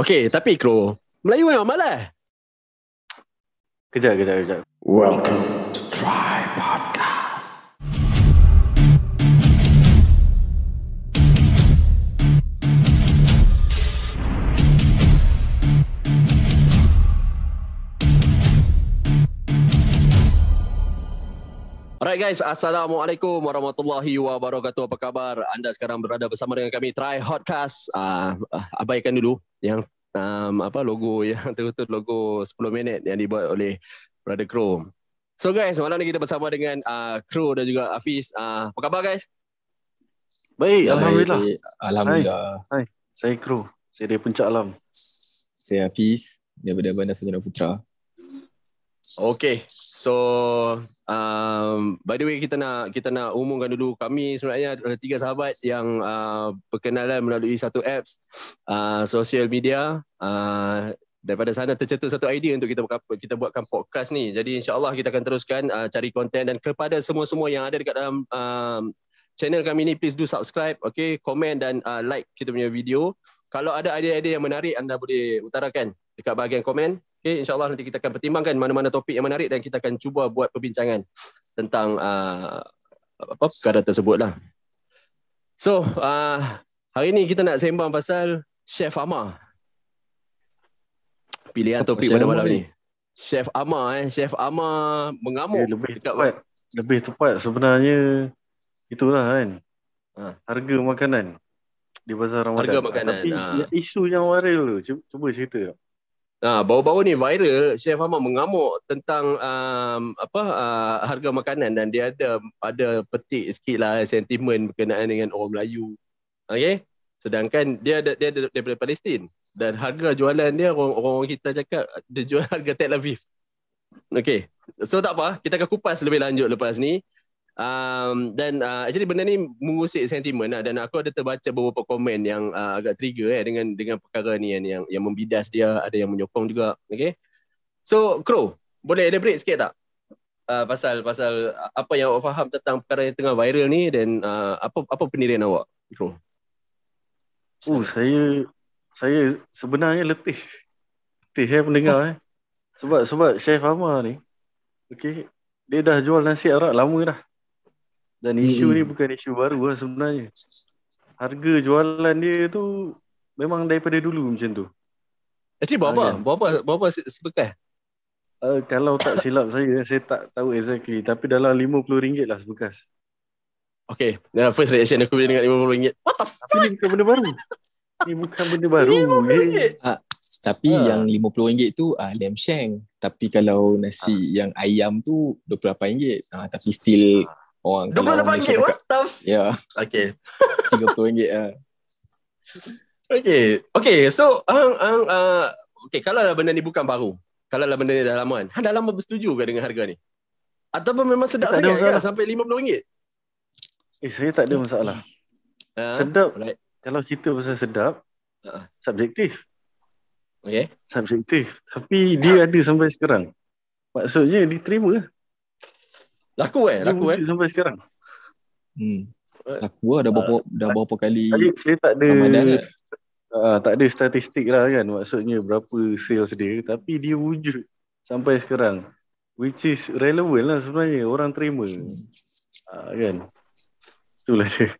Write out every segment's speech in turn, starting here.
Okey, tapi Kro, Melayu memang malas. Kejap, kejap, kejap. Welcome to Try Podcast. Alright guys, Assalamualaikum warahmatullahi wabarakatuh. Apa khabar? Anda sekarang berada bersama dengan kami Try Hotcast. Uh, abaikan dulu yang um, apa logo yang tertutup logo 10 minit yang dibuat oleh Brother Crow. So guys, malam ni kita bersama dengan uh, Crow dan juga Hafiz. Uh, apa khabar guys? Baik, Alhamdulillah. Baik, Alhamdulillah. Saya kru. Saya dari Puncak Alam. Saya Hafiz daripada Bandar Sarjana Putra. Okay, so um, by the way kita nak kita nak umumkan dulu kami sebenarnya ada tiga sahabat yang uh, perkenalan melalui satu apps uh, social media. Uh, daripada sana tercetus satu idea untuk kita kita buatkan podcast ni. Jadi insyaallah kita akan teruskan uh, cari konten dan kepada semua-semua yang ada dekat dalam um, channel kami ni please do subscribe, okay, komen dan uh, like kita punya video. Kalau ada idea-idea yang menarik anda boleh utarakan dekat bahagian komen. Okay, insyaAllah nanti kita akan pertimbangkan mana-mana topik yang menarik dan kita akan cuba buat perbincangan tentang uh, apa perkara tersebut lah. So, uh, hari ni kita nak sembang pasal Chef Amar. Pilihan Siapa topik Chef pada malam ni? ni. Chef Amar eh. Chef Amar mengamuk. Eh, lebih dekat- tepat. Lebih tepat sebenarnya itulah kan. Ha. Harga makanan di pasar Ramadan. Harga makanan, Tapi ha. isu yang viral tu, cuba, cuba cerita. tak? Ah, baru-baru ni viral Chef Ahmad mengamuk tentang um, apa uh, harga makanan dan dia ada ada petik sikit lah sentimen berkenaan dengan orang Melayu. Okey? Sedangkan dia ada dia ada daripada Palestin dan harga jualan dia orang orang kita cakap dia jual harga Tel Aviv. Okey. So tak apa, kita akan kupas lebih lanjut lepas ni. Um, dan uh, actually benda ni mengusik sentimen lah dan aku ada terbaca beberapa komen yang uh, agak trigger eh dengan dengan perkara ni yang yang, yang membidas dia ada yang menyokong juga okay so Crow boleh elaborate sikit tak uh, pasal pasal apa yang awak faham tentang perkara yang tengah viral ni dan uh, apa apa pendirian awak Crow Oh, saya saya sebenarnya letih. Letih eh pendengar eh. Sebab sebab Chef Amar ni okey, dia dah jual nasi arak lama dah. Dan isu Hmm. ni bukan isu baru lah sebenarnya. Harga jualan dia tu memang daripada dulu macam tu. actually berapa Kan? berapa berapa se- sebekas Uh, kalau tak silap saya, saya tak tahu exactly. Tapi dalam RM50 lah sebekas. okay uh, first reaction aku bila dengar RM50 what the fuck Tapi ni bukan benda baru. Ni bukan benda baru. Eh, RM50 Tapi Ha. yang RM50 tu ah lamb shank. Tapi kalau nasi yang ayam tu RM28. Ah tapi still kalau orang Malaysia RM28 what the f- Ya, okay RM30 ah. Okay, okay. So, ang ang uh, okay kalau lah benda ni bukan baru, kalau lah benda ni dah lama kan, hang dah lama bersetuju ke dengan harga ni? Ataupun memang sedap Tak sangat kan masalah. sampai RM50? eh, saya tak ada masalah. Ha? Sedap. Alright. Kalau cerita pasal sedap, Ha. subjektif. Okay. Subjektif. Tapi dia ada sampai sekarang. Maksudnya diterima. Laku eh, laku eh. sampai sekarang. Hmm. Aku lah dah berapa dah berapa kali saya tak ada Ramadan kan? uh, tak ada statistik lah kan maksudnya berapa sales dia tapi dia wujud sampai sekarang which is relevant lah sebenarnya orang terima Hmm. uh, kan itulah dia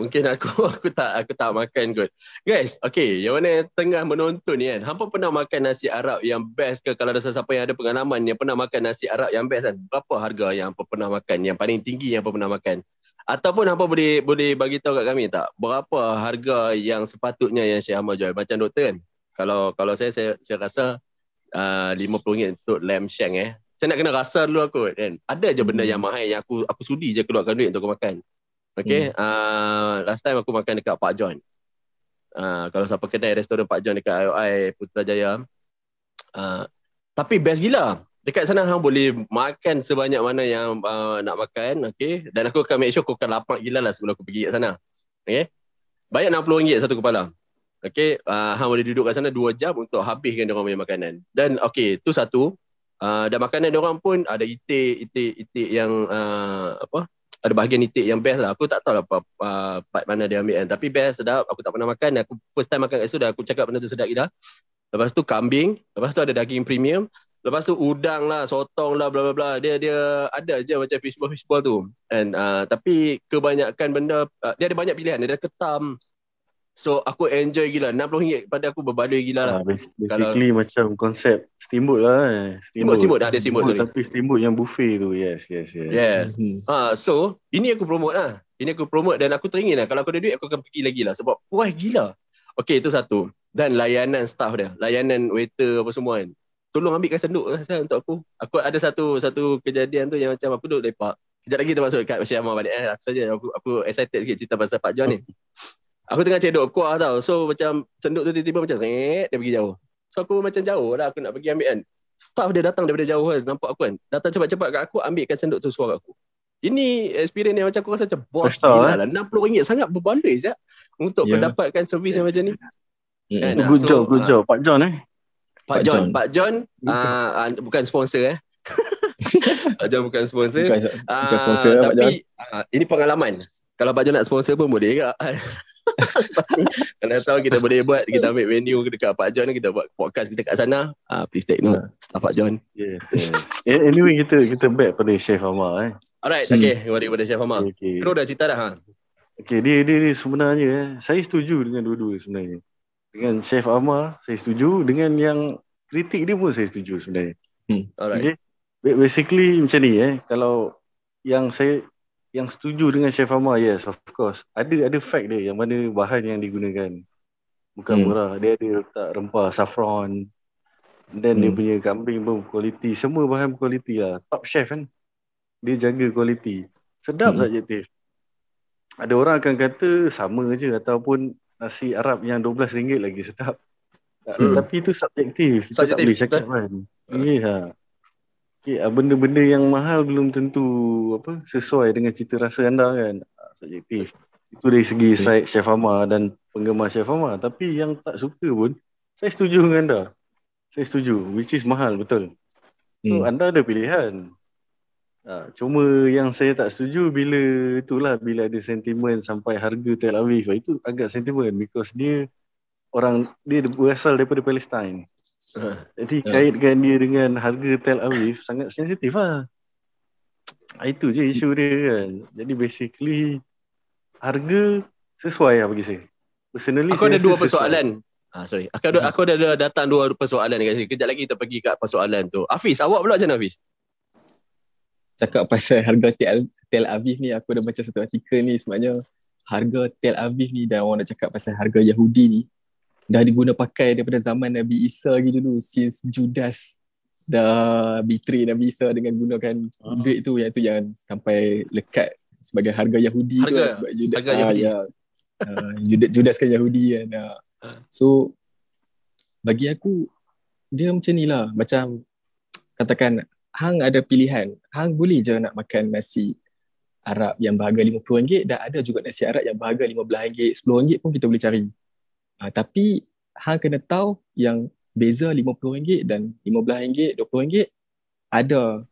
Mungkin aku aku tak aku tak makan kot. Guys, okay, yang mana yang tengah menonton ni kan, hampa pernah makan nasi Arab yang best ke kalau ada sesiapa yang ada pengalaman yang pernah makan nasi Arab yang best kan? Berapa harga yang hampa pernah makan, yang paling tinggi yang hampa pernah makan? Ataupun hampa boleh boleh bagi tahu kat kami tak, berapa harga yang sepatutnya yang Syekh Ahmad jual? Macam doktor kan? Kalau kalau saya saya, saya rasa uh, RM50 untuk lamb shank eh. Saya nak kena rasa dulu aku kan. Ada je benda Hmm. yang mahal yang aku aku sudi je keluarkan duit untuk aku makan. Okay, uh, last time aku makan dekat Pak John. Uh, kalau siapa kedai restoran Pak John dekat IOI Putrajaya. Uh, tapi best gila. Dekat sana hang boleh makan sebanyak mana yang uh, nak makan, okay? Dan aku akan make sure kau akan lapar gila lah sebelum aku pergi kat sana. Okay? Bayar RM60 satu kepala. Okay, uh, hang boleh duduk kat sana 2 jam untuk habiskan dia orang punya makanan. Dan okay, tu satu. Uh, dan makanan dia orang pun ada itik, itik, itik yang uh, apa? Ada bahagian nitik yang best lah. Aku tak tahu lah apa, uh, part mana dia ambil kan. Tapi best, sedap. Aku tak pernah makan. Aku first time makan kat situ dah aku cakap benda tu sedap gila. Lepas tu kambing. Lepas tu ada daging premium. Lepas tu udang lah, sotong lah, bla bla bla. Dia dia ada je macam fishball fishball tu. And uh, tapi kebanyakan benda uh, dia ada banyak pilihan. Dia ada ketam. So aku enjoy gila. RM60 pada aku berbaloi gila lah. Ah, bas- basically macam konsep steamboat lah eh. Steamboat, steamboat. Dah ada steamboat, sorry. Tapi steamboat yang buffet tu. Yes, yes, yes. Yes. Hmm. Ah, so ini aku promote lah. Ini aku promote dan aku teringin lah. Kalau aku ada duit aku akan pergi lagi lah. Sebab puas gila. Okay itu satu. Dan layanan staff dia. Layanan waiter apa semua kan. Tolong ambilkan senduk lah saya untuk aku. Aku ada satu satu kejadian tu yang macam aku duduk lepak. Kejap lagi kita masuk kat Syed Amar balik. Eh, aku saja. Aku, aku excited sikit cerita pasal Pak John ni. Aku tengah cedok kuah tau. So macam senduk tu tiba-tiba macam ret, dia pergi jauh. So aku macam jauh lah aku nak pergi ambil kan. Staff dia datang daripada jauh kan. Nampak aku kan. Datang cepat-cepat kat aku ambilkan senduk tu suara aku. Ini experience yang macam aku rasa macam bos gila eh? lah. RM60 sangat berbaloi je untuk Ya. mendapatkan servis yang macam ni. Hmm. Kan? Good So, job, good ah, job. Pak John eh. Pak Pak John, John. Pak John uh, uh, bukan sponsor eh. Pak bukan sponsor. Bukan, Ah, bukan sponsor lah, Pak John. tapi uh, ini pengalaman. Kalau Pak John nak sponsor pun boleh ke? Kalau tahu kita boleh buat kita ambil venue dekat Pak John kita buat podcast kita kat sana. Ah uh, please take note. Staff Pak John. Yes, yes. Eh, anyway, kita kita back pada Chef Amar eh. Alright, Hmm. okay. Kembali kepada Chef Amar. Okay. Kru dah cerita dah ha. Okay, dia, dia, dia sebenarnya eh, saya setuju dengan dua-dua sebenarnya. Dengan Chef Amar, saya setuju. Dengan yang kritik dia pun saya setuju sebenarnya. Alright. Okay. Ba- Basically macam ni eh. Kalau yang saya yang setuju dengan Chef Amar, yes of course. Ada ada fact dia yang mana bahan yang digunakan. Bukan Hmm. murah. Dia ada letak rempah saffron. Dan dia Hmm. punya kambing pun kualiti. Semua bahan kualiti lah. Top chef kan. Dia jaga kualiti. Sedap Hmm. subjektif. Ada orang akan kata sama je ataupun nasi Arab yang RM12 lagi sedap. Hmm. Tapi itu subjektif. Kita tak Subjektif, boleh cakap kan. Ya. Yeah. Okay, ah, benda-benda yang mahal belum tentu apa sesuai dengan cita rasa anda kan. Ah, Subjektif. Itu dari segi Hmm. side Chef Amar dan penggemar Chef Amar. Tapi yang tak suka pun, saya setuju dengan anda. Saya setuju. Which is mahal, betul. So, Hmm. anda ada pilihan. Ha, cuma yang saya tak setuju bila itulah bila ada sentimen sampai harga Tel Aviv itu agak sentimen because dia orang dia berasal daripada Jadi Ya. kaitkan dia dengan harga Tel Aviv sangat sensitif lah. Ah, Itu je isu dia kan. Jadi basically harga sesuai lah bagi saya. Personally Aku saya ada dua sesuai. persoalan. Ah sorry. Aku ada aku ada datang dua persoalan kat sini. Kejap lagi kita pergi kat persoalan tu. Hafiz, awak pula macam mana Hafiz? Cakap pasal harga Tel, Tel Aviv ni aku dah baca satu artikel ni sebenarnya harga Tel Aviv ni dan orang nak cakap pasal harga Yahudi ni dah diguna pakai daripada zaman Nabi Isa lagi dulu since Judas dah betray Nabi Isa dengan gunakan Ah. duit tu yang tu yang sampai lekat sebagai harga Yahudi tu Harga- lah, sebab Judas, harga Yahudi. ya. Ah, Judas, Judas kan Yahudi kan ah. Ah. so bagi aku dia macam ni lah macam katakan hang ada pilihan hang boleh je nak makan nasi Arab yang berharga RM50 dan ada juga nasi Arab yang berharga RM15 RM10 pun kita boleh cari ha, tapi hang kena tahu yang beza RM50 dan RM15 RM20 ada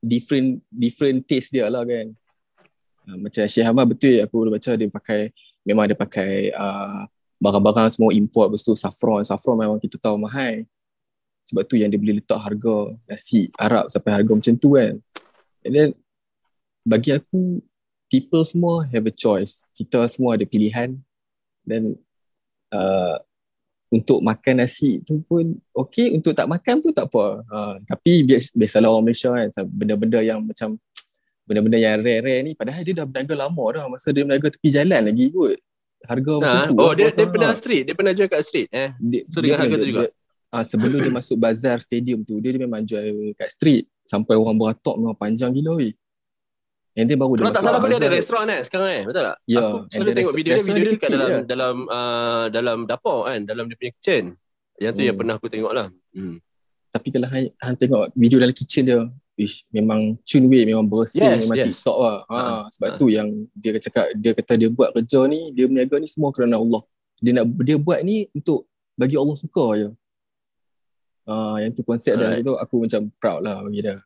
different different taste dia lah kan. Ha, macam Syekh Ahmad betul aku baca dia pakai memang dia pakai uh, barang-barang semua import lepas tu saffron. Saffron memang kita tahu mahal. Sebab tu yang dia boleh letak harga nasi Arab sampai harga macam tu kan. And then bagi aku people semua have a choice. Kita semua ada pilihan. Dan uh, untuk makan nasi tu pun okey untuk tak makan pun tak apa uh, tapi bias, biasalah orang Malaysia kan benda-benda yang macam benda-benda yang rare-rare ni padahal dia dah berniaga lama dah masa dia berniaga tepi jalan lagi kot harga macam Ha? tu Oh, lah dia, dia pernah street. Dia pernah jual kat street. Eh? dia, So, dengan harga dia, tu juga? dia, ah, sebelum dia masuk bazar stadium tu dia, dia memang jual kat street sampai orang beratok memang panjang gila weh then baru dia Kalau tak salah pun dia ada restoran eh sekarang eh. Betul tak? Ya, Aku selalu tengok video dia, video dia dia dekat dalam dalam uh, dalam dapur kan, dalam dia punya kitchen. Yang tu yang Hmm. pernah aku tengok lah. Hmm. tapi kalau hang, hang tengok video dalam kitchen dia Ish, memang cun weh memang bersih Yes, memang yes. TikTok lah ha, Ha, sebab ha. tu yang dia cakap dia kata dia buat kerja ni dia berniaga ni semua kerana Allah dia nak dia buat ni untuk bagi Allah suka je ha, yang tu konsep dia Alright. tu aku macam proud lah bagi dia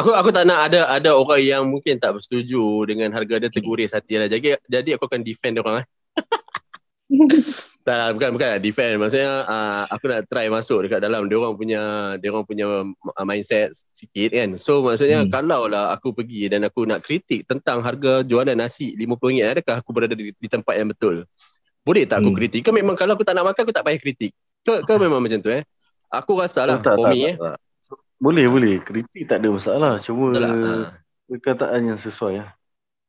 Aku aku tak nak ada ada orang yang mungkin tak bersetuju dengan harga dia terguris hati lah. Jadi jadi aku akan defend dia orang eh. tak lah, bukan bukan defend maksudnya uh, aku nak try masuk dekat dalam dia orang punya dia orang punya uh, mindset sikit kan. So maksudnya hmm. kalau lah aku pergi dan aku nak kritik tentang harga jualan nasi RM50 adakah aku berada di, di tempat yang betul? Boleh tak aku hmm. kritik? Ke memang kalau aku tak nak makan aku tak payah kritik? Ke, ke memang macam tu eh? Aku rasa lah Oh, tak, for tak, me tak, eh. tak. Boleh, boleh. Kritik tak ada masalah. Cuma Betul lah, ha. perkataan yang sesuai. lah.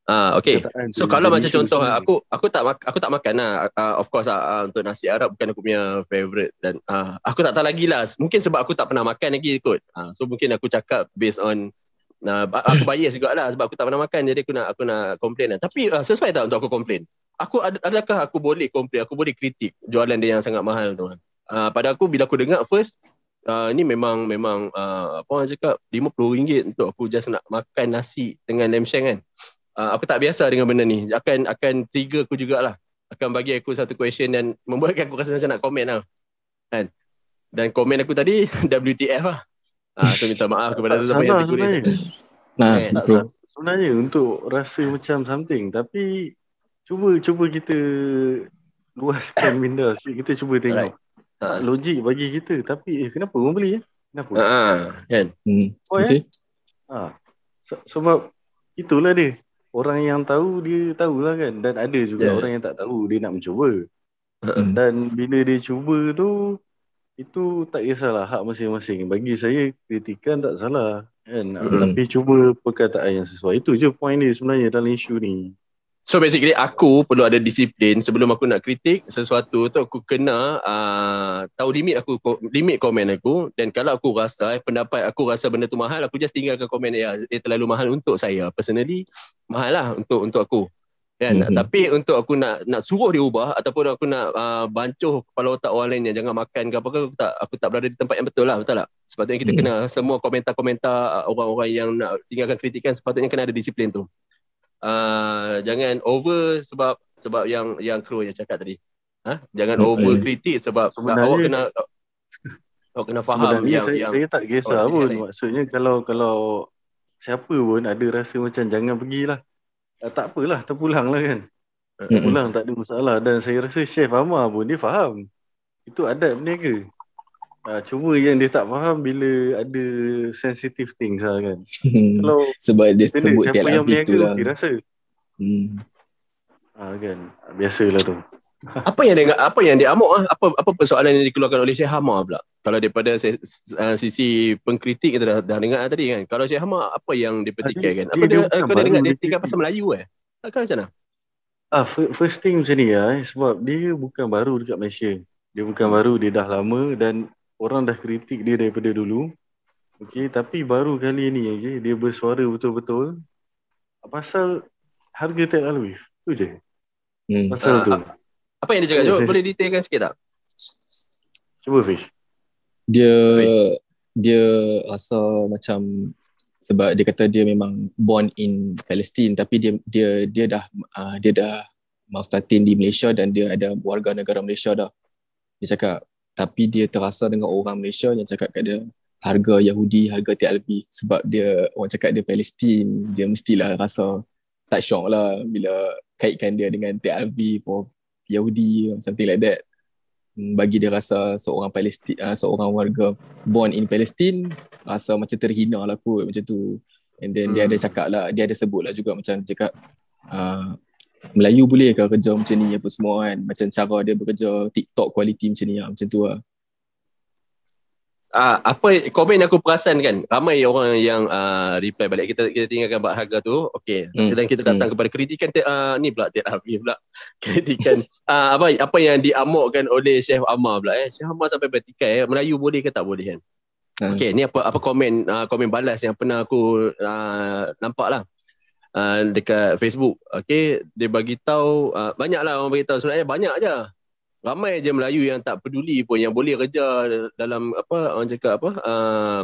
Ah, okay. Perkataan tu So kalau macam contoh sebenarnya. aku aku tak aku tak makan lah uh, of course lah uh, untuk nasi Arab bukan aku punya favorite dan uh, aku tak tahu lagi lah mungkin sebab aku tak pernah makan lagi kot uh, so mungkin aku cakap based on uh, aku bias juga lah sebab aku tak pernah makan jadi aku nak aku nak komplain lah tapi uh, sesuai tak untuk aku komplain aku ad- adakah aku boleh komplain aku boleh kritik jualan dia yang sangat mahal tu uh, pada aku bila aku dengar first uh, ni memang memang uh, apa orang cakap RM50 untuk aku just nak makan nasi dengan lamb shank kan. Uh, aku tak biasa dengan benda ni. Akan akan trigger aku jugalah. Akan bagi aku satu question dan membuatkan aku rasa macam nak komen lah kan? Dan komen aku tadi WTF lah. Ah, so minta maaf kepada Tak sesiapa yang tertulis. sebenarnya. Nah, Eh, Tak sebenarnya untuk rasa macam something tapi cuba cuba kita luaskan minda. Sikit. kita cuba tengok Ha. tak logik bagi kita tapi eh kenapa orang beli eh kenapa Ha, kan? Hmm. oh, eh? Betul? ha. Se- sebab itulah dia orang yang tahu dia tahulah kan dan ada juga Ya. orang yang tak tahu dia nak mencuba Ha, dan bila dia cuba tu itu tak kisahlah hak masing-masing bagi saya kritikan tak salah kan Mm-mm. tapi cuba perkataan yang sesuai itu je point dia sebenarnya dalam isu ni So basically aku perlu ada disiplin sebelum aku nak kritik sesuatu tu aku kena uh, tahu limit aku limit komen aku. Dan kalau aku rasa eh, pendapat aku rasa benda tu mahal aku just tinggalkan komen ya dia terlalu mahal untuk saya. Personally mahal lah untuk untuk aku. Kan? Mhm. tapi untuk aku nak nak suruh dia ubah ataupun aku nak uh, bancuh kepala otak orang lain yang jangan makan ke apa ke aku tak aku tak berada di tempat yang betul lah betul tak? Sepatutnya kita Mhm. kena semua komentar-komentar uh, orang-orang yang nak tinggalkan kritikan sepatutnya kena ada disiplin tu uh, jangan over sebab sebab yang yang kru yang cakap tadi. Ha? Jangan Hmm, over kritik sebab Sebenarnya- awak kena awak kena faham yang saya, yang saya tak kisah pun. lain. Maksudnya kalau kalau siapa pun ada rasa macam jangan pergilah. Uh, tak apalah, terpulang lah kan. Mm-mm. Pulang tak ada masalah. Dan saya rasa Chef Amar pun dia faham. Itu adab berniaga. Uh, cuma yang dia tak faham bila ada sensitive things lah kan. Kalau Sebab dia kena sebut siapa yang Aviv tu lah. rasa. Hmm. Ah kan. Biasalah tu. apa yang dia apa yang dia amuk ah? apa apa persoalan yang dikeluarkan oleh Syekh Hamar pula kalau daripada se- uh, sisi pengkritik kita dah, dah dengar tadi kan kalau Syekh Hamar apa yang dia petikkan kan apa dia- dia, dia dah baru dengar dia dia tinggal pasal Melayu eh kan macam mana Ah, fir- first thing macam ni lah eh, sebab dia bukan baru dekat Malaysia. Dia bukan Hmm. baru, dia dah lama dan orang dah kritik dia daripada dulu. Okey, tapi baru kali ni okay, dia bersuara betul-betul pasal harga Tel Aviv. Tu je. Hmm. Pasal Ah, tu. apa yang dia cakap Jom, saya- boleh detailkan sikit tak Cuba Fish. Dia Baik. dia rasa macam sebab dia kata dia memang born in Palestine tapi dia dia dia dah uh, dia dah mau starting di Malaysia dan dia ada warga negara Malaysia dah. Dia cakap tapi dia terasa dengan orang Malaysia yang cakap kat dia harga Yahudi, harga Aviv sebab dia orang cakap dia Palestin, dia mestilah rasa tak syok lah bila kaitkan dia dengan Tel Aviv or Yahudi or something like that. Hmm, Bagi dia rasa seorang Palestin, uh, seorang warga born in Palestine rasa macam terhina lah kot macam tu. And then dia Hmm. ada cakap lah, dia ada sebut lah juga macam dia cakap uh, Melayu boleh ke kerja macam ni apa semua kan. Macam cara dia bekerja TikTok quality macam ni lah, macam tu lah. Ah, apa komen yang aku perasan kan? Ramai orang yang uh, reply balik. Kita kita tinggalkan bab harga tu okey. Hmm. dan kita datang kepada kritikan uh, ni pula Tel Aviv pula. Kritikan uh, apa apa yang diamukkan oleh Chef Amar pula eh. Chef Amar sampai bertikai eh, Melayu boleh ke tak boleh kan? Hmm. okey ni apa apa komen uh, komen balas yang pernah aku uh, nampak lah uh, dekat Facebook. Okey dia bagi tahu uh, banyaklah orang bagi tahu. Sebenarnya banyak aja ramai je Melayu yang tak peduli pun yang boleh kerja dalam apa orang cakap apa uh,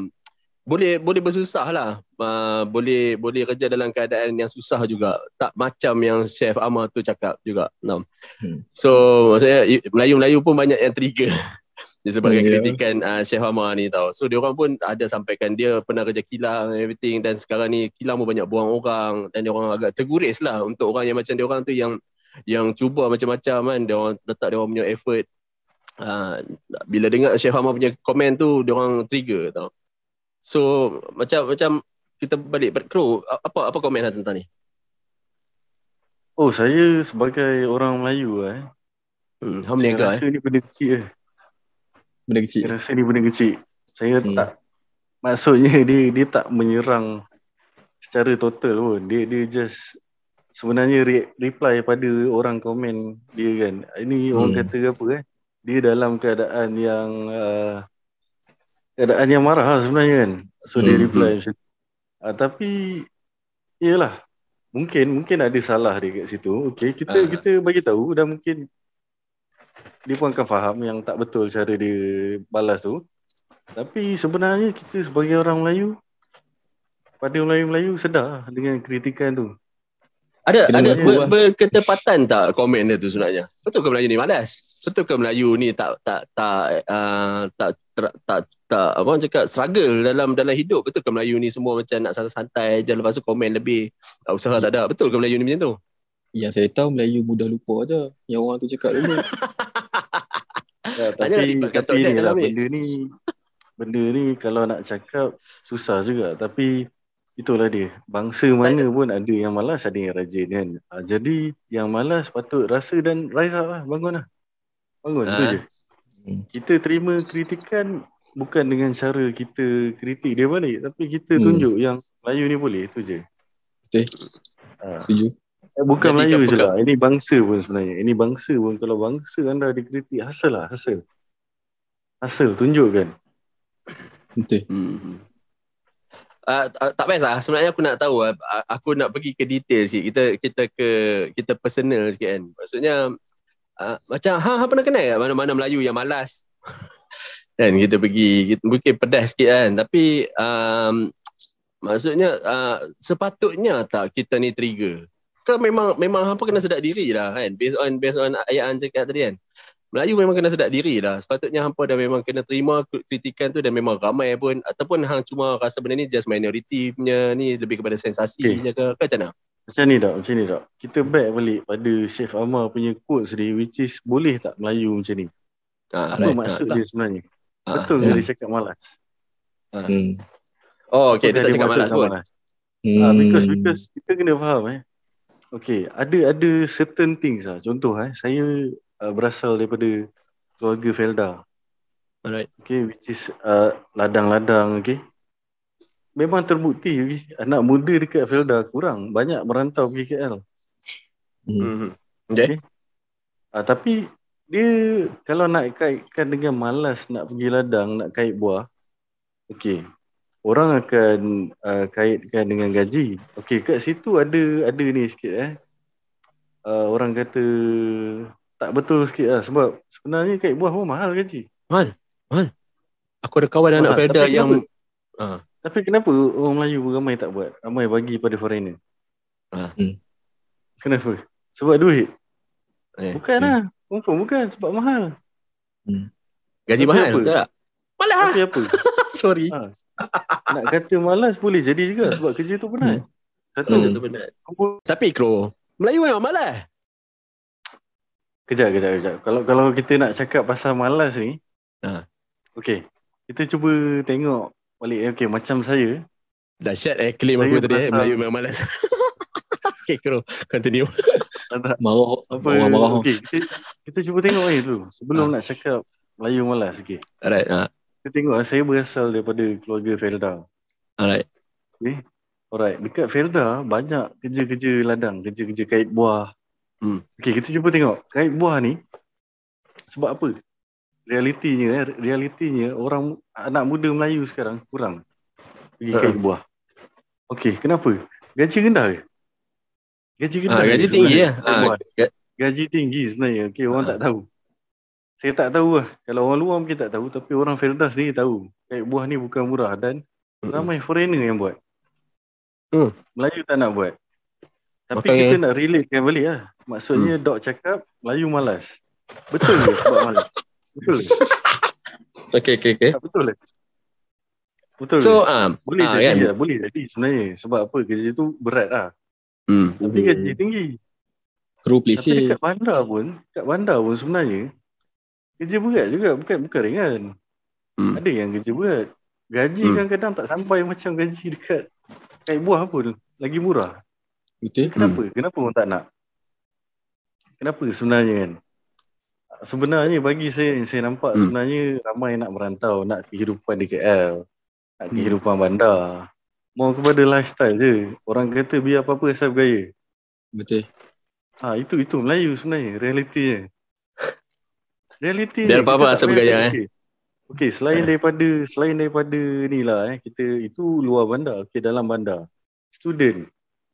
boleh boleh bersusah lah. Uh, boleh boleh kerja dalam keadaan yang susah juga. Tak macam yang chef Amar tu cakap juga no. Hmm. so maksudnya Melayu-Melayu pun banyak yang trigger disebabkan ya. kritikan uh, Chef Amar ni tau. So dia orang pun ada sampaikan dia pernah kerja kilang and everything dan sekarang ni kilang pun banyak buang orang dan dia orang agak terguris lah untuk orang yang macam dia orang tu yang yang cuba macam-macam kan dia orang letak dia orang punya effort. Uh, bila dengar Chef Amar punya komen tu dia orang trigger tau. So macam macam kita balik Kro, apa apa komen lah tentang ni? Oh, saya sebagai orang Melayu eh. Hmm, Ham Saya niaga eh. rasa ni benda kecil eh. Benda kecil. Saya rasa ni benda kecil. Saya Hmm. tak maksudnya dia dia tak menyerang secara total pun. Dia dia just sebenarnya re, reply pada orang komen dia kan. Ini orang Hmm. kata apa eh? Dia dalam keadaan yang uh, keadaan yang marah lah sebenarnya kan. So dia Hmm, reply macam tu. Ah, tapi iyalah mungkin mungkin ada salah dia kat situ. Okey, kita Ah. kita bagi tahu dan mungkin dia pun akan faham yang tak betul cara dia balas tu. Tapi sebenarnya kita sebagai orang Melayu pada Melayu-Melayu sedar dengan kritikan tu. Ada Kena ada ber, lah. berketepatan tak komen dia tu sebenarnya? Betul ke Melayu ni malas? Betul ke Melayu ni tak tak tak uh, tak, tak tak tak apa orang cakap struggle dalam dalam hidup? Betul ke Melayu ni semua macam nak santai-santai je lepas tu komen lebih uh, usaha tak ada? Betul ke Melayu ni macam tu? Yang saya tahu Melayu mudah lupa je. Yang orang tu cakap dulu. Ya, tapi tapi ni lah benda ni benda ni kalau nak cakap susah juga tapi itulah dia. Bangsa mana pun ada yang malas ada yang rajin kan. Ah, jadi yang malas patut rasa dan rise up lah bangun lah. Bangun tu Ah. je. Hmm. Kita terima kritikan bukan dengan cara kita kritik dia balik tapi kita Hmm. tunjuk yang Melayu ni boleh tu je. Betul. Ah. Setuju. Eh, Bukan Jadi Melayu je lah. Ini bangsa pun sebenarnya. Ini bangsa pun. Kalau bangsa anda dikritik, hasil lah. Hasil. Hasil. Tunjukkan. Betul. Hmm. Uh, tak best lah. Sebenarnya aku nak tahu. Uh, aku nak pergi ke detail sikit. Kita kita ke kita personal sikit kan. Maksudnya uh, macam ha, ha pernah kenal tak mana-mana Melayu yang malas? kan kita pergi kita, mungkin pedas sikit kan. Tapi um, maksudnya uh, sepatutnya tak kita ni trigger. Kan memang memang hampa kena sedar diri lah kan. Based on based on ayat An cakap tadi kan. Melayu memang kena sedar diri lah. Sepatutnya hampa dah memang kena terima kritikan tu dan memang ramai pun ataupun hang cuma rasa benda ni just minority punya ni lebih kepada sensasi Okay. je ke ke macam mana? Macam ni tak? Macam ni tak? Kita back balik pada Chef Amar punya quotes dia which is boleh tak Melayu macam ni? Ha, Apa right. maksud Ha, dia sebenarnya? ha. Betul ke dia cakap malas? Hmm. Oh okay Apa dia tak dia cakap malas pun. Hmm. Ah, because because kita kena faham eh. Okay, ada ada certain things lah. Contoh eh, saya uh, berasal daripada keluarga Felda. Alright. Okay, which is uh, ladang-ladang, okay. Memang terbukti okay, anak muda dekat Felda kurang. Banyak merantau pergi KL. Hmm. Hmm. Okay. Uh, tapi dia kalau nak kaitkan dengan malas nak pergi ladang, nak kait buah, okay. Orang akan uh, kaitkan dengan gaji. Okay, kat situ ada ada ni sikit eh. Uh, orang kata tak betul sikit lah sebab sebenarnya kait buah pun mahal gaji. Aku ada kawan anak Mahal. Felda Tapi yang kenapa? ah Tapi kenapa orang Melayu pun ramai tak buat? Ramai bagi pada foreigner. Ah. Hmm. Kenapa? Sebab duit? eh, Bukan lah. Confirm bukan. Sebab mahal. gaji Tapi mahal apa? betul tak? Malah. Tapi apa? Sorry. ha. Nak kata malas boleh jadi juga. Sebab kerja tu penat. Satu. Betul tu benar. Kumpul. Tapi Kro, Melayu memang malas. Kejap, kejap, kejap. Kalau kalau kita nak cakap pasal malas ni. Ha. Okay. Kita cuba tengok balik. Okay, macam saya. Dahsyat eh claim aku tadi eh Melayu memang malas. okay Kro, continue. Marah. apa, Orang marah. okay, kita, kita cuba tengok ni dulu. Sebelum Ha. nak cakap Melayu malas. Okay. Alright. ah. Kita tengok saya berasal daripada keluarga Felda. Alright. Alright, dekat Felda banyak kerja-kerja ladang, kerja-kerja kait buah. Hmm. Okey, kita cuba tengok. Kait buah ni sebab apa? Realitinya, eh, realitinya orang anak muda Melayu sekarang kurang pergi Ha. kait buah. Okey, kenapa? Gaji rendah ke? Gaji rendah. Ah, ke gaji tinggi ya. ga- Gaji tinggi sebenarnya. Okey, orang Ha. tak tahu. Saya tak tahu lah. Kalau orang luar mungkin tak tahu. Tapi orang Felda sendiri tahu. Kait buah ni bukan murah dan ramai foreigner yang buat. Hmm. Melayu tak nak buat. Tapi Makanya- kita nak relatekan balik lah. Maksudnya Hmm. Dok cakap Melayu malas. Betul ke sebab malas? Betul ke? Okay, okay, okay. Tak betul lah. Betul. So, ke? ah, boleh ah, jadi kan? lah, boleh jadi sebenarnya. Sebab apa? Kerja tu berat lah. Hmm. Tapi gaji tinggi. Kru Tapi plesir. dekat bandar pun, kat bandar pun sebenarnya kerja berat juga, bukan bukan ringan. Hmm. Ada yang kerja berat. Gaji Hmm. kadang-kadang tak sampai macam gaji dekat kain buah pun. Lagi murah. Betul. Kenapa? Kenapa orang tak nak? Kenapa sebenarnya kan? Sebenarnya bagi saya, saya nampak Hmm. sebenarnya ramai nak merantau, nak kehidupan di KL. Nak Hmm. kehidupan bandar. Mau kepada lifestyle je. Orang kata biar apa-apa asal bergaya. Betul. Ha, itu itu Melayu sebenarnya realitinya. Realiti ni, apa-apa asal bergaya, eh. Okey, okay, selain daripada selain daripada ni lah eh kita itu luar bandar, okey dalam bandar. Student.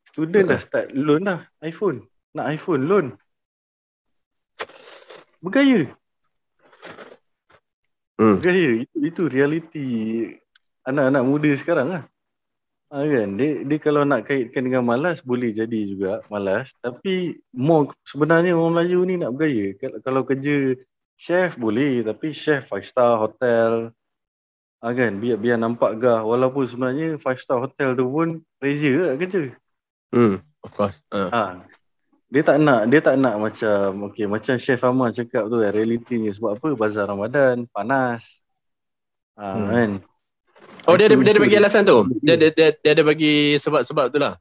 Student dah start loan dah iPhone. Nak iPhone loan. Bergaya. Hmm. Bergaya. Itu itu realiti anak-anak muda sekarang lah. Ha, kan? Dia, dia kalau nak kaitkan dengan malas boleh jadi juga malas tapi more sebenarnya orang Melayu ni nak bergaya. Kalau, kalau kerja chef boleh tapi chef five star hotel ha, kan biar biar nampak gah walaupun sebenarnya five star hotel tu pun pressure lah kerja. Hmm. Of course. Ah. Ha. Dia tak nak dia tak nak macam okey macam chef Amar cakap tu kan realitinya sebab apa bazar Ramadan panas. Ha, Hmm. kan. Oh, dia ada, dia ada bagi alasan tu? Dia, dia, dia, dia ada bagi sebab-sebab tu lah?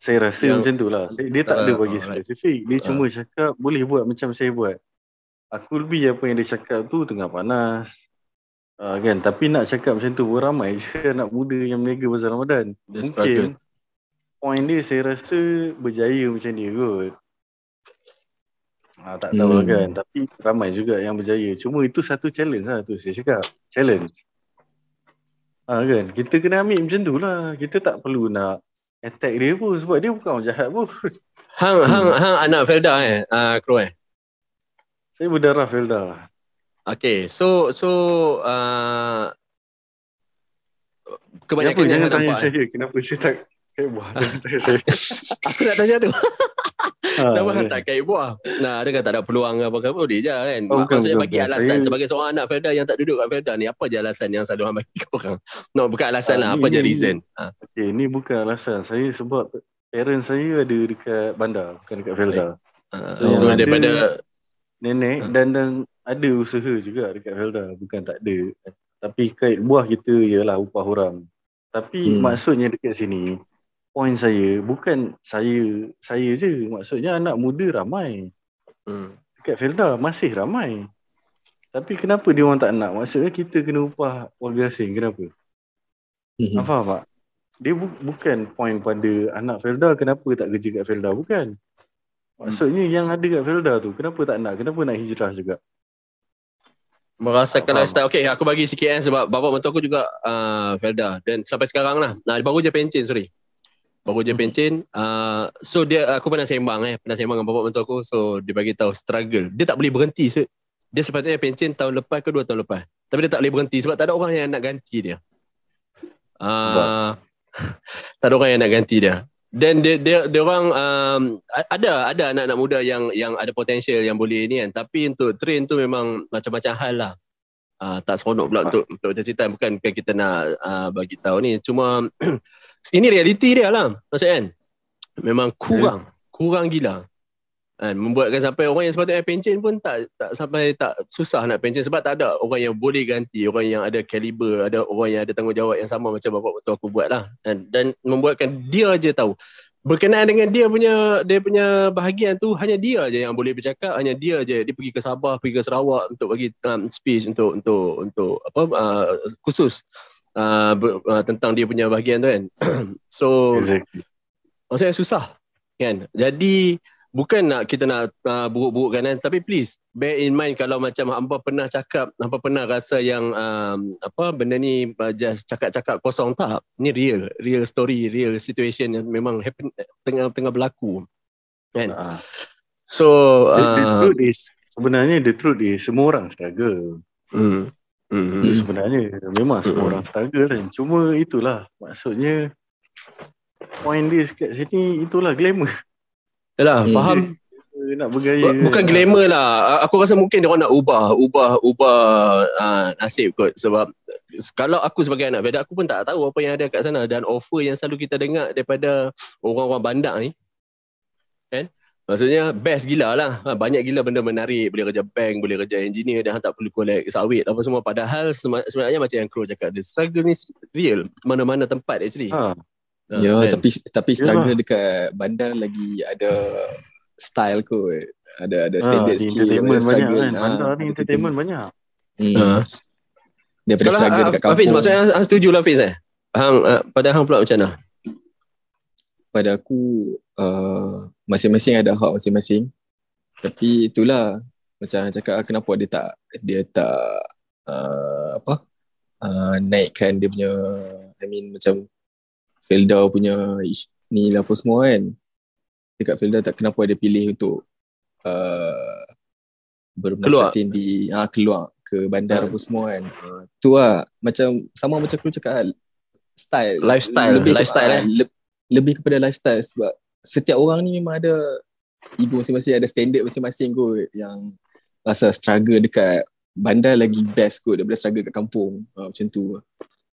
Saya rasa Yang- macam tu lah. Saya- Dia tak ada Ah, bagi alright. spesifik. Dia Ah. cuma cakap boleh buat macam saya buat. Aku lebih apa yang dia cakap tu tengah panas. Uh, kan tapi nak cakap macam tu pun ramai je anak muda yang meniaga pasal Ramadan. Dia Mungkin struggle. point dia saya rasa berjaya macam dia kot. Ha, tak tahu Hmm. kan tapi ramai juga yang berjaya. Cuma itu satu challenge lah tu saya cakap. Challenge. Ha, kan kita kena ambil macam tu lah. Kita tak perlu nak attack dia pun sebab dia bukan orang jahat pun. Hang, hang, hang anak Felda eh? Uh, Kro eh? Saya berdarah Felda. Okay, so so uh, Kenapa kebanyakan yang jangan tanya nampak. eh. saya kenapa saya tak kayak buah saya. Aku nak tanya tu. Ha, Kenapa kan. tak kait buah? Nah, adakah tak ada peluang apa-apa? Boleh je kan. Oh, bukan, Maksudnya bukan, bagi bukan. alasan Saya- sebagai seorang anak Felda yang tak duduk kat Felda ni, apa je alasan yang selalu hang bagi orang? No, bukan alasan Ah, lah. ni- Apa je ni- reason? Ha. Okay, ni bukan alasan. Saya sebab parents saya ada dekat bandar, bukan dekat Felda. Uh, So, so, daripada Nenek Ah. dan dan ada usaha juga dekat Felda, bukan tak ada. Tapi kait buah kita ialah upah orang. Tapi Hmm. maksudnya dekat sini, point saya bukan saya saya je. Maksudnya anak muda ramai. hmm. Dekat Felda masih ramai. Tapi kenapa dia orang tak nak? Maksudnya kita kena upah warga asing. Kenapa? Hmm. Faham tak? Dia bu- bukan point pada anak Felda kenapa tak kerja kat Felda. Bukan. Maksudnya yang ada kat Felda tu kenapa tak nak? Kenapa nak hijrah juga? merasakan Faham. lifestyle. Okay, aku bagi sikit eh sebab bapak mentua aku juga uh, Felda dan sampai sekarang lah. Nah, baru je pencen, sorry. Baru je Hmm. pencen. Uh, so dia aku pernah sembang eh, pernah sembang dengan bapak mentua aku. So dia bagi tahu struggle. Dia tak boleh berhenti. So, dia sepatutnya pencen tahun lepas ke dua tahun lepas. Tapi dia tak boleh berhenti sebab tak ada orang yang nak ganti dia. Uh, tak ada orang yang nak ganti dia. Dan dia dia dia orang um, ada ada anak-anak muda yang yang ada potensial yang boleh ni kan. Tapi untuk train tu memang macam-macam hal lah. Uh, tak seronok pula untuk untuk cerita bukan bukan kita nak uh, bagi tahu ni. Cuma ini realiti dia lah. Maksud kan? Memang kurang kurang gila kan membuatkan sampai orang yang sepatutnya pencen pun tak tak sampai tak susah nak pencen sebab tak ada orang yang boleh ganti orang yang ada kaliber ada orang yang ada tanggungjawab yang sama macam bapak betul aku buat lah dan, dan membuatkan dia je tahu. Berkenaan dengan dia punya dia punya bahagian tu hanya dia je yang boleh bercakap hanya dia je dia pergi ke Sabah pergi ke Sarawak untuk bagi um, speech untuk untuk untuk apa uh, khusus uh, ber, uh, tentang dia punya bahagian tu kan. So Exactly. maksudnya susah kan. Jadi bukan nak kita nak uh, buruk-burukkan kan tapi please bear in mind kalau macam hamba pernah cakap hamba pernah rasa yang um, apa benda ni uh, just cakap-cakap kosong tak ni real real story real situation yang memang happen tengah tengah berlaku kan Ah. so The, the uh, truth is sebenarnya the truth is semua orang struggle. hmm, Itu Hmm. sebenarnya memang semua Mm-mm. orang struggle kan. Cuma itulah maksudnya point dia kat sini itulah glamour. Yalah, Hmm. faham nak bergaya. Bu- Bukan glamour lah. Aku rasa mungkin dia orang nak ubah, ubah, ubah uh, nasib kot. Sebab kalau aku sebagai anak bedak, aku pun tak tahu apa yang ada kat sana. Dan offer yang selalu kita dengar daripada orang-orang bandar ni, kan? Maksudnya best gila lah. Ha, Banyak gila benda menarik. Boleh kerja bank, boleh kerja engineer dan tak perlu collect sawit apa semua. Padahal sebenarnya macam yang Crow cakap, the struggle ni real. Mana-mana tempat actually. Ha. Ha, Ya, kan? tapi tapi struggle Yalah. dekat bandar lagi ada style kot. Ada ada Ha, standard di skill, entertainment banyak struggle. kan. Ah, Bandar ni entertainment banyak. Hmm. Ha. Daripada Kalau struggle Ha- dekat Hafiz, kampung. maksudnya Hang setuju lah Hafiz eh? Hang, uh, pada Hang pula macam mana? pada aku uh, masing-masing ada hak masing-masing. Tapi itulah macam Hang cakap kenapa dia tak dia tak uh, apa uh, naikkan dia punya I mean macam Felda punya ni lah apa semua kan. Dekat Felda tak kenapa dia pilih untuk uh, bermestatin di ah keluar ke bandar Ah. apa semua kan. Uh, tu lah macam sama macam aku cakap lah, style Lifestyle, lebih lifestyle, ke, eh. le- lebih kepada lifestyle sebab setiap orang ni memang ada ego masing-masing ada standard masing-masing kot yang rasa struggle dekat bandar lagi best kot daripada struggle kat kampung uh, macam tu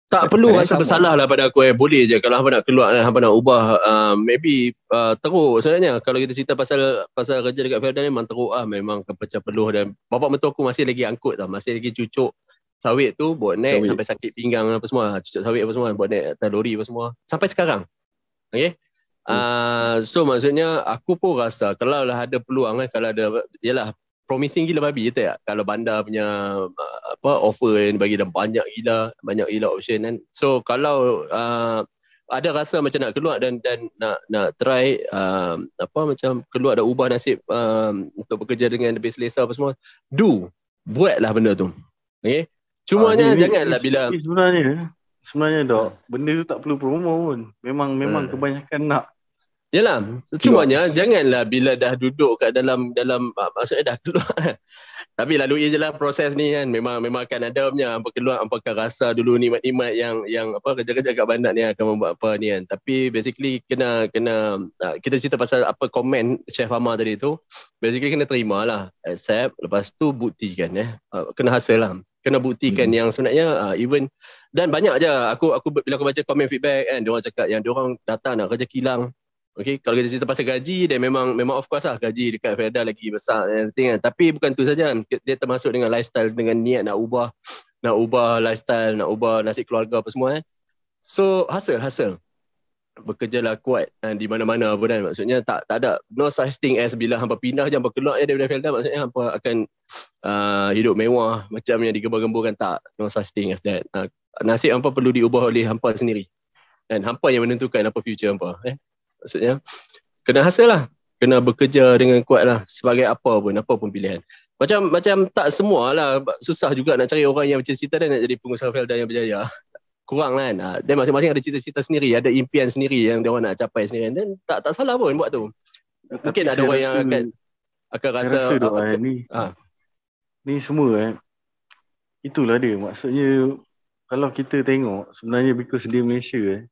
Tak perlu rasa sama. bersalah lah pada aku eh. Boleh je kalau hampa nak keluar dan hampa nak ubah. Uh, maybe uh, teruk sebenarnya. Kalau kita cerita pasal pasal kerja dekat Felda ni memang teruk lah. Memang kepecah peluh dan bapak mentua aku masih lagi angkut tau. Masih lagi cucuk sawit tu buat naik Sawit. sampai sakit pinggang apa semua. Cucuk sawit apa semua buat naik atas lori apa semua. Sampai sekarang. Okay. Uh, so maksudnya aku pun rasa kalau lah ada peluang kan kalau ada yalah promising gila babi je tak kalau bandar punya uh, apa offer yang bagi dah banyak gila banyak gila option kan so kalau uh, ada rasa macam nak keluar dan dan nak nak try um, apa macam keluar dan ubah nasib um, untuk bekerja dengan lebih selesa apa semua do buatlah benda tu okey cumanya Ah, ni- janganlah ni- bila sebenarnya sebenarnya dok benda tu tak perlu promo pun. Memang memang Hmm. kebanyakan nak. Yalah, cumanya janganlah bila dah duduk kat dalam dalam ah, maksudnya dah keluar. Tapi lalu je lah proses ni kan. Memang memang akan ada punya apa keluar apa akan rasa dulu nikmat-nikmat yang yang apa kerja-kerja kat bandar ni akan membuat apa ni kan. Tapi basically kena kena ah, kita cerita pasal apa komen Chef Amar tadi tu. Basically kena terima lah. Accept lepas tu buktikan eh. Ah, Kena hasil lah. Kena buktikan Mhm. yang sebenarnya ah, even dan banyak je aku aku bila aku baca komen feedback kan dia orang cakap yang dia orang datang nak kerja kilang Okay, kalau kita cerita pasal gaji, dia memang memang of course lah gaji dekat Felda lagi besar and everything kan. Tapi bukan tu saja kan. Dia termasuk dengan lifestyle, dengan niat nak ubah, nak ubah lifestyle, nak ubah nasib keluarga apa semua eh. So, hasil, hasil. Bekerjalah kuat eh, di mana-mana pun kan. Maksudnya tak tak ada no such thing as bila hampa pindah je, hampa keluar je daripada Felda. Maksudnya hampa akan uh, hidup mewah macam yang digembar-gemburkan. Tak, no such thing as that. Uh, nasib hampa perlu diubah oleh hampa sendiri. Dan hampa yang menentukan apa future hampa. Eh. Maksudnya kena hasil lah. Kena bekerja dengan kuat lah sebagai apa pun, apa pun pilihan. Macam macam tak semua lah. Susah juga nak cari orang yang macam cita dan nak jadi pengusaha Felda yang berjaya. Kurang kan. Ha, Dan masing-masing ada cita-cita sendiri, ada impian sendiri yang dia orang nak capai sendiri. Dan tak tak salah pun buat tu. Mungkin Tapi ada orang yang akan akan rasa, rasa dok ah, eh, ni. Ah. Ni semua eh. Itulah dia. Maksudnya kalau kita tengok sebenarnya because dia Malaysia eh.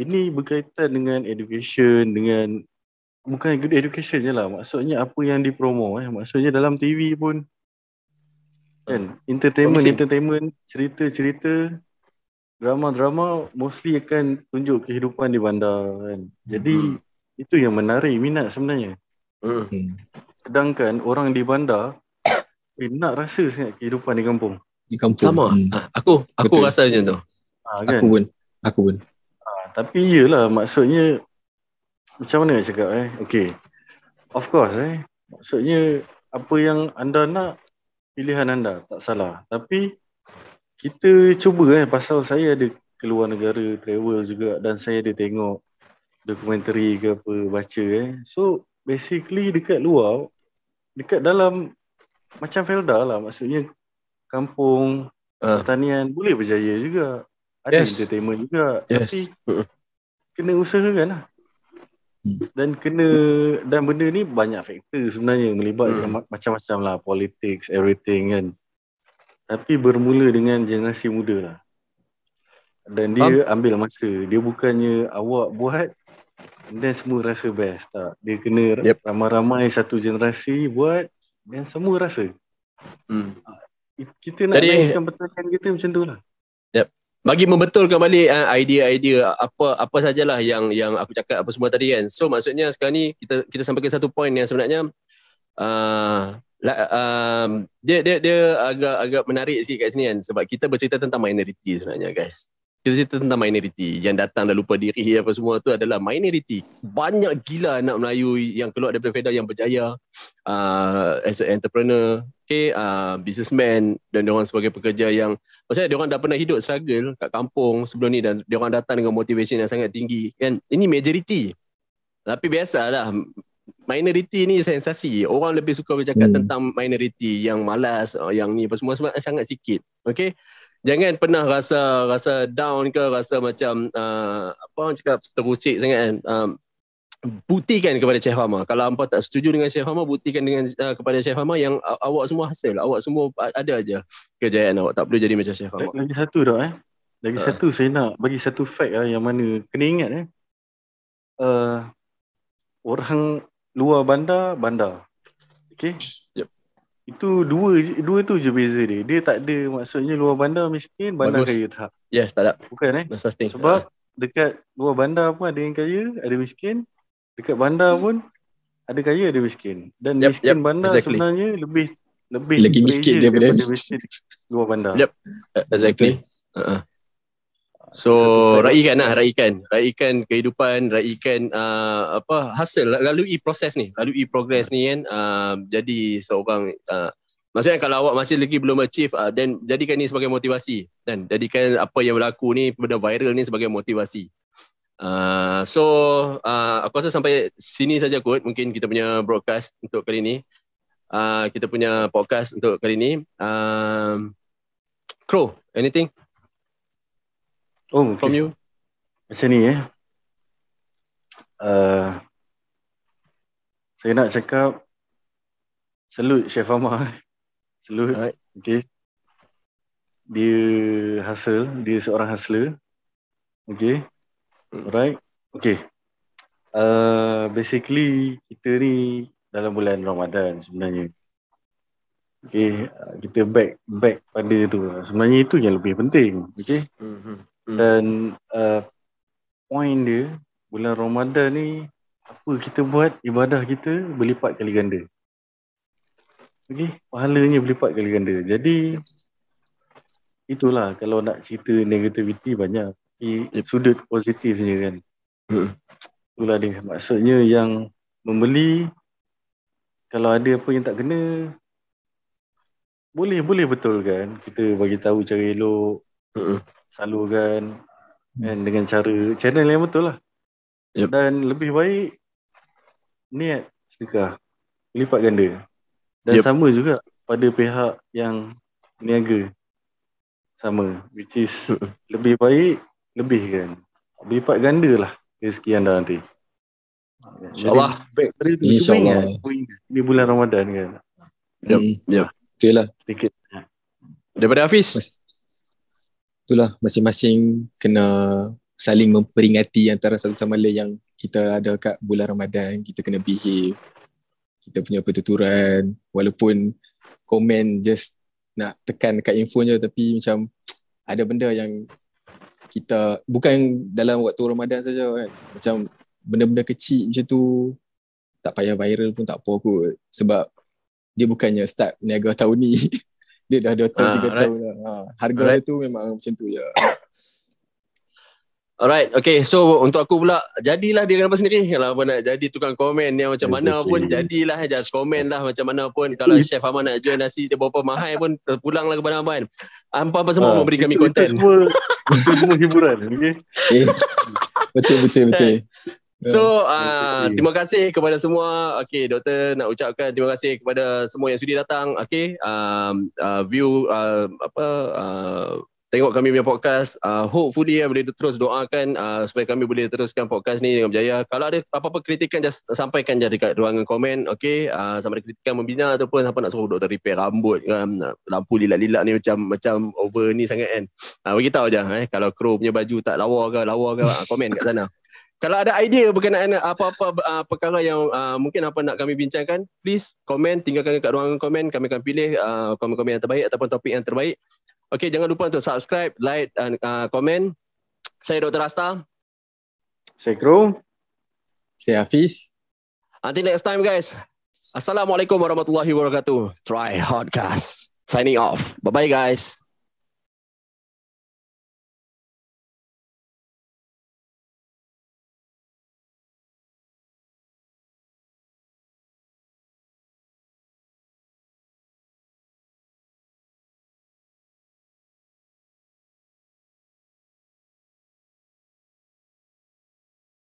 Ini berkaitan dengan education dengan bukan good education je lah. Maksudnya apa yang dipromo eh. Maksudnya dalam TV pun kan entertainment Promising. entertainment cerita-cerita drama-drama mostly akan tunjuk kehidupan di bandar kan. Jadi itu yang menarik minat sebenarnya. hmm. hmm. Sedangkan orang di bandar eh, nak rasa sangat kehidupan di kampung. di kampung sama. hmm. Ah, aku aku Betul. rasa macam tu. Ha, kan? aku pun aku pun Tapi iyalah maksudnya macam mana nak cakap eh? Okay. Of course eh. Maksudnya apa yang anda nak pilihan anda tak salah. Tapi kita cuba eh pasal saya ada keluar negara travel juga dan saya ada tengok dokumentari ke apa baca eh. So basically dekat luar dekat dalam macam Felda lah maksudnya kampung Ah. pertanian boleh berjaya juga. Ada Yes. entertainment juga. Yes. Tapi Mm. kena usahakan lah. Hmm. Dan kena dan benda ni banyak faktor sebenarnya melibatkan Hmm. ma- macam-macam lah politics everything kan. Tapi bermula dengan generasi muda lah. Dan dia ambil masa. Dia bukannya awak buat Dan semua rasa best tak? Dia kena Yep. ramai-ramai satu generasi buat dan semua rasa. Hmm. Kita nak Jadi- naikkan betulkan kita macam tu lah. Bagi membetulkan balik uh, idea-idea apa apa sajalah yang yang aku cakap apa semua tadi kan. So maksudnya sekarang ni kita kita sampai ke satu point yang sebenarnya uh, um, dia dia dia agak agak menarik sikit kat sini kan sebab kita bercerita tentang minority sebenarnya guys. Kita cerita tentang minority yang datang dah lupa diri apa semua tu adalah minority. Banyak gila anak Melayu yang keluar daripada Fedah yang berjaya uh, as an entrepreneur, okay, uh, businessman dan orang sebagai pekerja yang Maksudnya dia orang dah pernah hidup struggle kat kampung sebelum ni dan dia orang datang dengan motivation yang sangat tinggi kan. Ini majority. Tapi biasalah minority ni sensasi. Orang lebih suka bercakap hmm. Tentang minority yang malas, yang ni apa semua semua sangat sikit. Okay? Jangan pernah rasa rasa down ke rasa macam uh, apa orang cakap terusik sangat kan. Um, buktikan kepada Syekh Fahma. Kalau hampa tak setuju dengan Syekh Fahma, buktikan dengan uh, kepada Syekh Fahma yang uh, awak semua hasil. Awak semua ada aja kejayaan awak. Tak perlu jadi macam Syekh Fahma. Lagi satu dah eh. Lagi Ha. satu saya nak bagi satu fact lah yang mana kena ingat eh. Uh, orang luar bandar, bandar. Okay? Yep. Itu dua je- dua tu je beza dia. Dia tak ada maksudnya luar bandar miskin, bandar Bagus. kaya tak. Yes, tak ada. Bukan eh. Sustain. Sebab dekat luar bandar pun ada yang kaya, ada miskin. Dekat bandar pun ada kaya, ada miskin. Dan Yep, miskin yep, bandar exactly. sebenarnya lebih lebih Lagi miskin pressure daripada- miskin luar bandar. Yep. Uh, exactly. Uh-huh. So raikan lah, raikan. Raikan kehidupan, raikan uh, apa hasil, lalui proses ni, lalui progress ni kan. Uh, jadi seorang, uh, maksudnya kalau awak masih lagi belum achieve, uh, then jadikan ni sebagai motivasi. Dan jadikan apa yang berlaku ni, benda viral ni sebagai motivasi. Uh, so uh, aku rasa sampai sini saja kot mungkin kita punya broadcast untuk kali ni. Uh, kita punya podcast untuk kali ni. Um, Crow, anything Oh, okay. from you? Macam ni eh. Uh, saya nak cakap salute Chef Amar. Salute. Alright. Okay. Dia hustle, dia seorang hustler. Okay. Hmm. Alright. Okay. Uh, basically kita ni dalam bulan Ramadan sebenarnya. Okay, uh, kita back back pada tu. Sebenarnya itu yang lebih penting. Okay. Mm-hmm. Dan uh, point dia bulan Ramadan ni apa kita buat ibadah kita berlipat kali ganda. Okey, pahalanya berlipat kali ganda. Jadi itulah kalau nak cerita negativity banyak. Tapi Yep. sudut positifnya kan. Hmm. Itulah dia. Maksudnya yang membeli kalau ada apa yang tak kena boleh boleh betul kan kita bagi tahu cara elok Mm-mm. Salurkan kan dengan cara channel yang betul lah. Yep. Dan lebih baik niat sedekah lipat ganda. Dan Yep. sama juga pada pihak yang niaga. Sama which is lebih baik lebih kan. Lipat ganda lah rezeki anda nanti. InsyaAllah. Back pada tu, InsyaAllah. cuba ingat. Di bulan Ramadan kan. Yep, Hmm, yep. Betul lah. Sedikit. Daripada Hafiz. Mas- Itulah masing-masing kena saling memperingati antara satu sama lain yang kita ada kat bulan Ramadan. Kita kena behave. Kita punya pertuturan. Walaupun komen just nak tekan kat infonya tapi macam ada benda yang kita bukan dalam waktu Ramadan saja kan. Macam benda-benda kecil macam tu tak payah viral pun tak apa kot. Sebab dia bukannya start niaga tahun ni. dia dah 2 tahun, Ah, 3 right. tahun dah. Ha, harga Alright. dia tu memang macam tu ya. Alright, okay. So untuk aku pula, jadilah dia kenapa sendiri. Kalau apa nak jadi tukang komen yang macam mana Exactly. pun, jadilah just komen lah macam mana pun. Kalau Chef Ahmad nak jual nasi dia berapa mahal pun, terpulanglah kepada Abang. Hampa apa semua Ah, memberi kami itu- konten. Itu semua, itu semua hiburan. Okay? Eh, betul betul betul. So uh, terima kasih kepada semua. Okay, doktor nak ucapkan terima kasih kepada semua yang sudi datang. Okay, um, uh, view uh, apa uh, tengok kami punya podcast. Uh, hopefully uh, boleh terus doakan uh, supaya kami boleh teruskan podcast ni dengan berjaya. Kalau ada apa-apa kritikan just sampaikan je dekat ruangan komen. Okay, uh, sama ada kritikan membina ataupun siapa nak suruh doktor repair rambut kan. Lampu lilat-lilat ni macam macam over ni sangat kan. Uh, bagi tahu je eh kalau crow punya baju tak lawa ke lawa ke uh, komen kat sana. Kalau ada idea berkenaan apa-apa uh, perkara yang uh, mungkin apa nak kami bincangkan, please komen, tinggalkan kat ruangan komen. Kami akan pilih uh, komen-komen yang terbaik ataupun topik yang terbaik. Okay, jangan lupa untuk subscribe, like dan uh, komen. Saya Dr. Asta. Saya Kro. Saya Hafiz. Until next time guys. Assalamualaikum warahmatullahi wabarakatuh. Try Hardcast. Signing off. Bye-bye guys.